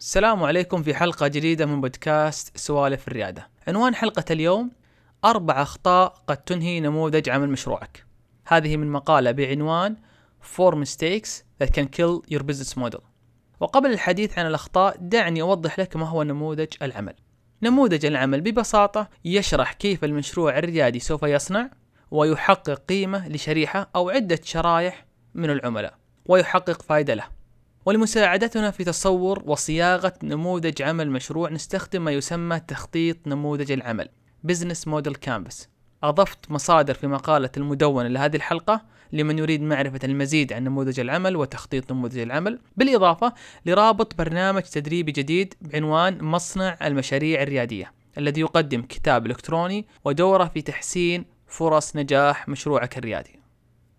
السلام عليكم في حلقة جديدة من بودكاست سوالف الريادة. عنوان حلقة اليوم أربع أخطاء قد تنهي نموذج عمل مشروعك. هذه من مقالة بعنوان Four Mistakes That Can Kill Your Business Model. وقبل الحديث عن الأخطاء دعني أوضح لك ما هو نموذج العمل. نموذج العمل ببساطة يشرح كيف المشروع الريادي سوف يصنع ويحقق قيمة لشريحة أو عدة شرائح من العملاء ويحقق فائدة له. ولمساعدتنا في تصور وصياغة نموذج عمل مشروع نستخدم ما يسمى تخطيط نموذج العمل Business Model Canvas. أضفت مصادر في مقالة المدونة لهذه الحلقة لمن يريد معرفة المزيد عن نموذج العمل وتخطيط نموذج العمل بالإضافة لرابط برنامج تدريبي جديد بعنوان مصنع المشاريع الريادية الذي يقدم كتاب إلكتروني ودورة في تحسين فرص نجاح مشروعك الريادي.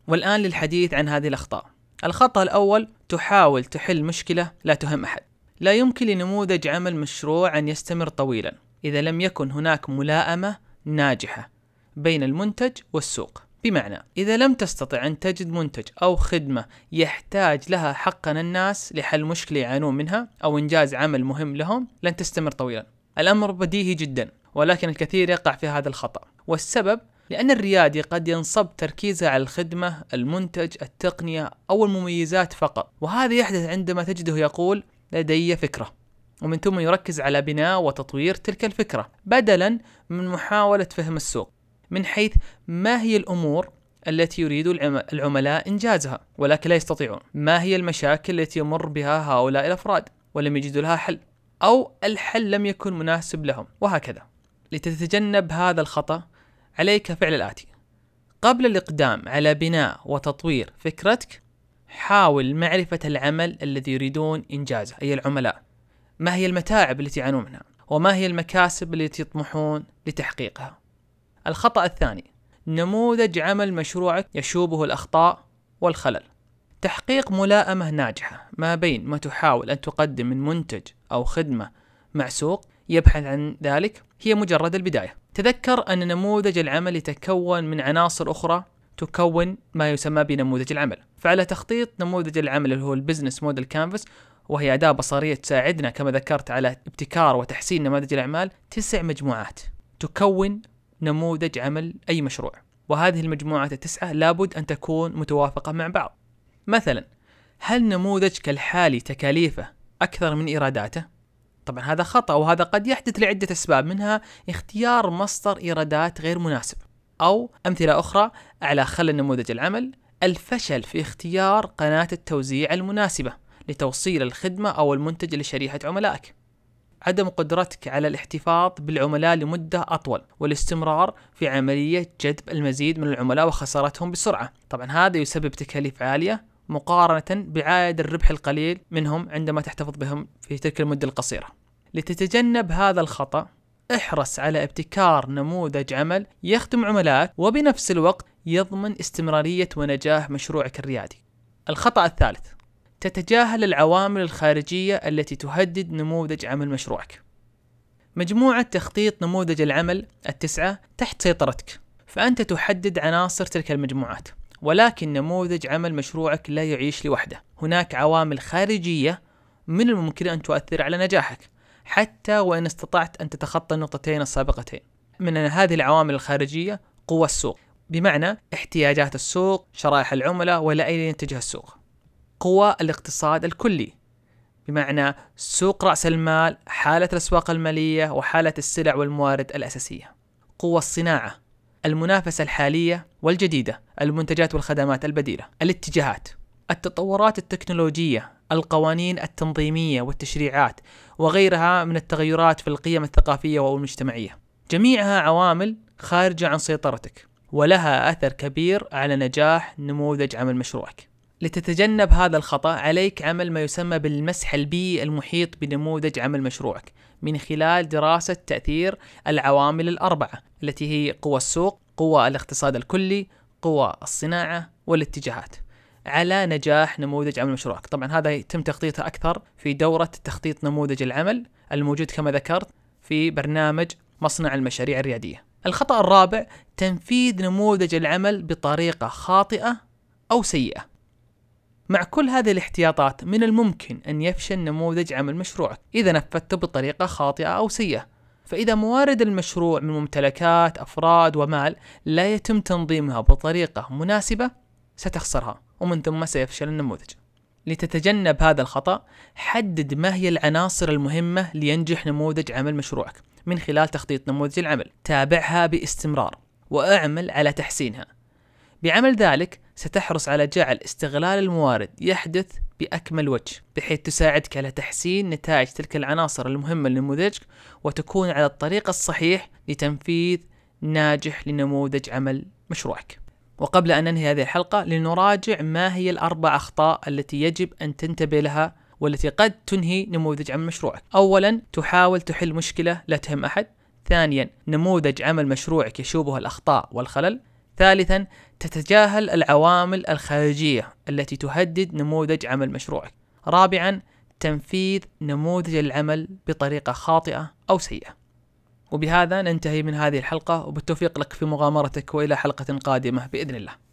والآن للحديث عن هذه الأخطاء. الخطأ الأول تحاول تحل مشكلة لا تهم أحد. لا يمكن لنموذج عمل مشروع أن يستمر طويلا إذا لم يكن هناك ملائمة ناجحة بين المنتج والسوق. بمعنى إذا لم تستطع أن تجد منتج أو خدمة يحتاج لها حقا الناس لحل مشكلة يعانون منها أو إنجاز عمل مهم لهم لن تستمر طويلا. الأمر بديهي جدا ولكن الكثير يقع في هذا الخطأ. والسبب لأن الريادي قد ينصب تركيزه على الخدمة، المنتج، التقنية أو المميزات فقط، وهذا يحدث عندما تجده يقول لدي فكرة، ومن ثم يركز على بناء وتطوير تلك الفكرة، بدلا من محاولة فهم السوق، من حيث ما هي الأمور التي يريد العملاء إنجازها ولكن لا يستطيعون، ما هي المشاكل التي يمر بها هؤلاء الأفراد؟ ولم يجدوا لها حل، أو الحل لم يكن مناسب لهم، وهكذا. لتتجنب هذا الخطأ عليك فعل الآتي. قبل الإقدام على بناء وتطوير فكرتك حاول معرفة العمل الذي يريدون إنجازه أي العملاء. ما هي المتاعب التي يعانون منها؟ وما هي المكاسب التي يطمحون لتحقيقها؟ الخطأ الثاني نموذج عمل مشروعك يشوبه الأخطاء والخلل. تحقيق ملائمة ناجحة ما بين ما تحاول أن تقدم من منتج أو خدمة مع سوق يبحث عن ذلك هي مجرد البداية. تذكر أن نموذج العمل يتكون من عناصر أخرى تكون ما يسمى بنموذج العمل. فعلى تخطيط نموذج العمل اللي هو ال business model canvas وهي أداة بصرية تساعدنا كما ذكرت على ابتكار وتحسين نماذج الأعمال تسع مجموعات تكون نموذج عمل أي مشروع. وهذه المجموعات التسعة لابد أن تكون متوافقة مع بعض. مثلا هل نموذجك الحالي تكاليفه أكثر من إيراداته؟ طبعا هذا خطأ وهذا قد يحدث لعدة أسباب منها اختيار مصدر إيرادات غير مناسب أو أمثلة أخرى على خلل نموذج العمل الفشل في اختيار قناة التوزيع المناسبة لتوصيل الخدمة أو المنتج لشريحة عملائك. عدم قدرتك على الاحتفاظ بالعملاء لمدة أطول والاستمرار في عملية جذب المزيد من العملاء وخسارتهم بسرعة. طبعا هذا يسبب تكاليف عالية مقارنة بعائد الربح القليل منهم عندما تحتفظ بهم في تلك المدة القصيرة. لتتجنب هذا الخطأ احرص على ابتكار نموذج عمل يخدم عملائك وبنفس الوقت يضمن استمرارية ونجاح مشروعك الريادي. الخطأ الثالث تتجاهل العوامل الخارجية التي تهدد نموذج عمل مشروعك. مجموعة تخطيط نموذج العمل التسعة تحت سيطرتك، فأنت تحدد عناصر تلك المجموعات. ولكن نموذج عمل مشروعك لا يعيش لوحده. هناك عوامل خارجية من الممكن أن تؤثر على نجاحك حتى وإن استطعت أن تتخطى النقطتين السابقتين. من هذه العوامل الخارجية قوة السوق. بمعنى احتياجات السوق شرائح العملاء ولا أين يتجه السوق. قوى الاقتصاد الكلي. بمعنى سوق رأس المال حالة الأسواق المالية وحالة السلع والموارد الأساسية. قوة الصناعة. المنافسة الحالية والجديدة المنتجات والخدمات البديلة الاتجاهات التطورات التكنولوجية القوانين التنظيمية والتشريعات وغيرها من التغيرات في القيم الثقافية والمجتمعية. جميعها عوامل خارجة عن سيطرتك ولها أثر كبير على نجاح نموذج عمل مشروعك. لتتجنب هذا الخطأ عليك عمل ما يسمى بالمسح البيئي المحيط بنموذج عمل مشروعك من خلال دراسة تأثير العوامل الأربعة التي هي قوى السوق، قوى الاقتصاد الكلي، قوى الصناعة والاتجاهات. على نجاح نموذج عمل مشروعك. طبعا هذا يتم تخطيطه أكثر في دورة تخطيط نموذج العمل الموجود كما ذكرت في برنامج مصنع المشاريع الريادية. الخطأ الرابع تنفيذ نموذج العمل بطريقة خاطئة أو سيئة. مع كل هذه الاحتياطات من الممكن أن يفشل نموذج عمل مشروعك إذا نفذته بطريقة خاطئة أو سيئة. فإذا موارد المشروع من ممتلكات أفراد ومال لا يتم تنظيمها بطريقة مناسبة ستخسرها ومن ثم سيفشل النموذج. لتتجنب هذا الخطأ حدد ما هي العناصر المهمة لينجح نموذج عمل مشروعك من خلال تخطيط نموذج العمل. تابعها باستمرار وأعمل على تحسينها. بعمل ذلك ستحرص على جعل استغلال الموارد يحدث بأكمل وجه بحيث تساعدك على تحسين نتائج تلك العناصر المهمة لنموذجك وتكون على الطريق الصحيح لتنفيذ ناجح لنموذج عمل مشروعك. وقبل أن ننهي هذه الحلقة لنراجع ما هي الأربع أخطاء التي يجب أن تنتبه لها والتي قد تنهي نموذج عمل مشروعك. أولا تحاول تحل مشكلة لا تهم أحد. ثانيا نموذج عمل مشروعك يشوبه الأخطاء والخلل. ثالثا تتجاهل العوامل الخارجية التي تهدد نموذج عمل مشروعك رابعا تنفيذ نموذج العمل بطريقة خاطئة أو سيئة. وبهذا ننتهي من هذه الحلقة وبالتوفيق لك في مغامرتك وإلى حلقة قادمة بإذن الله.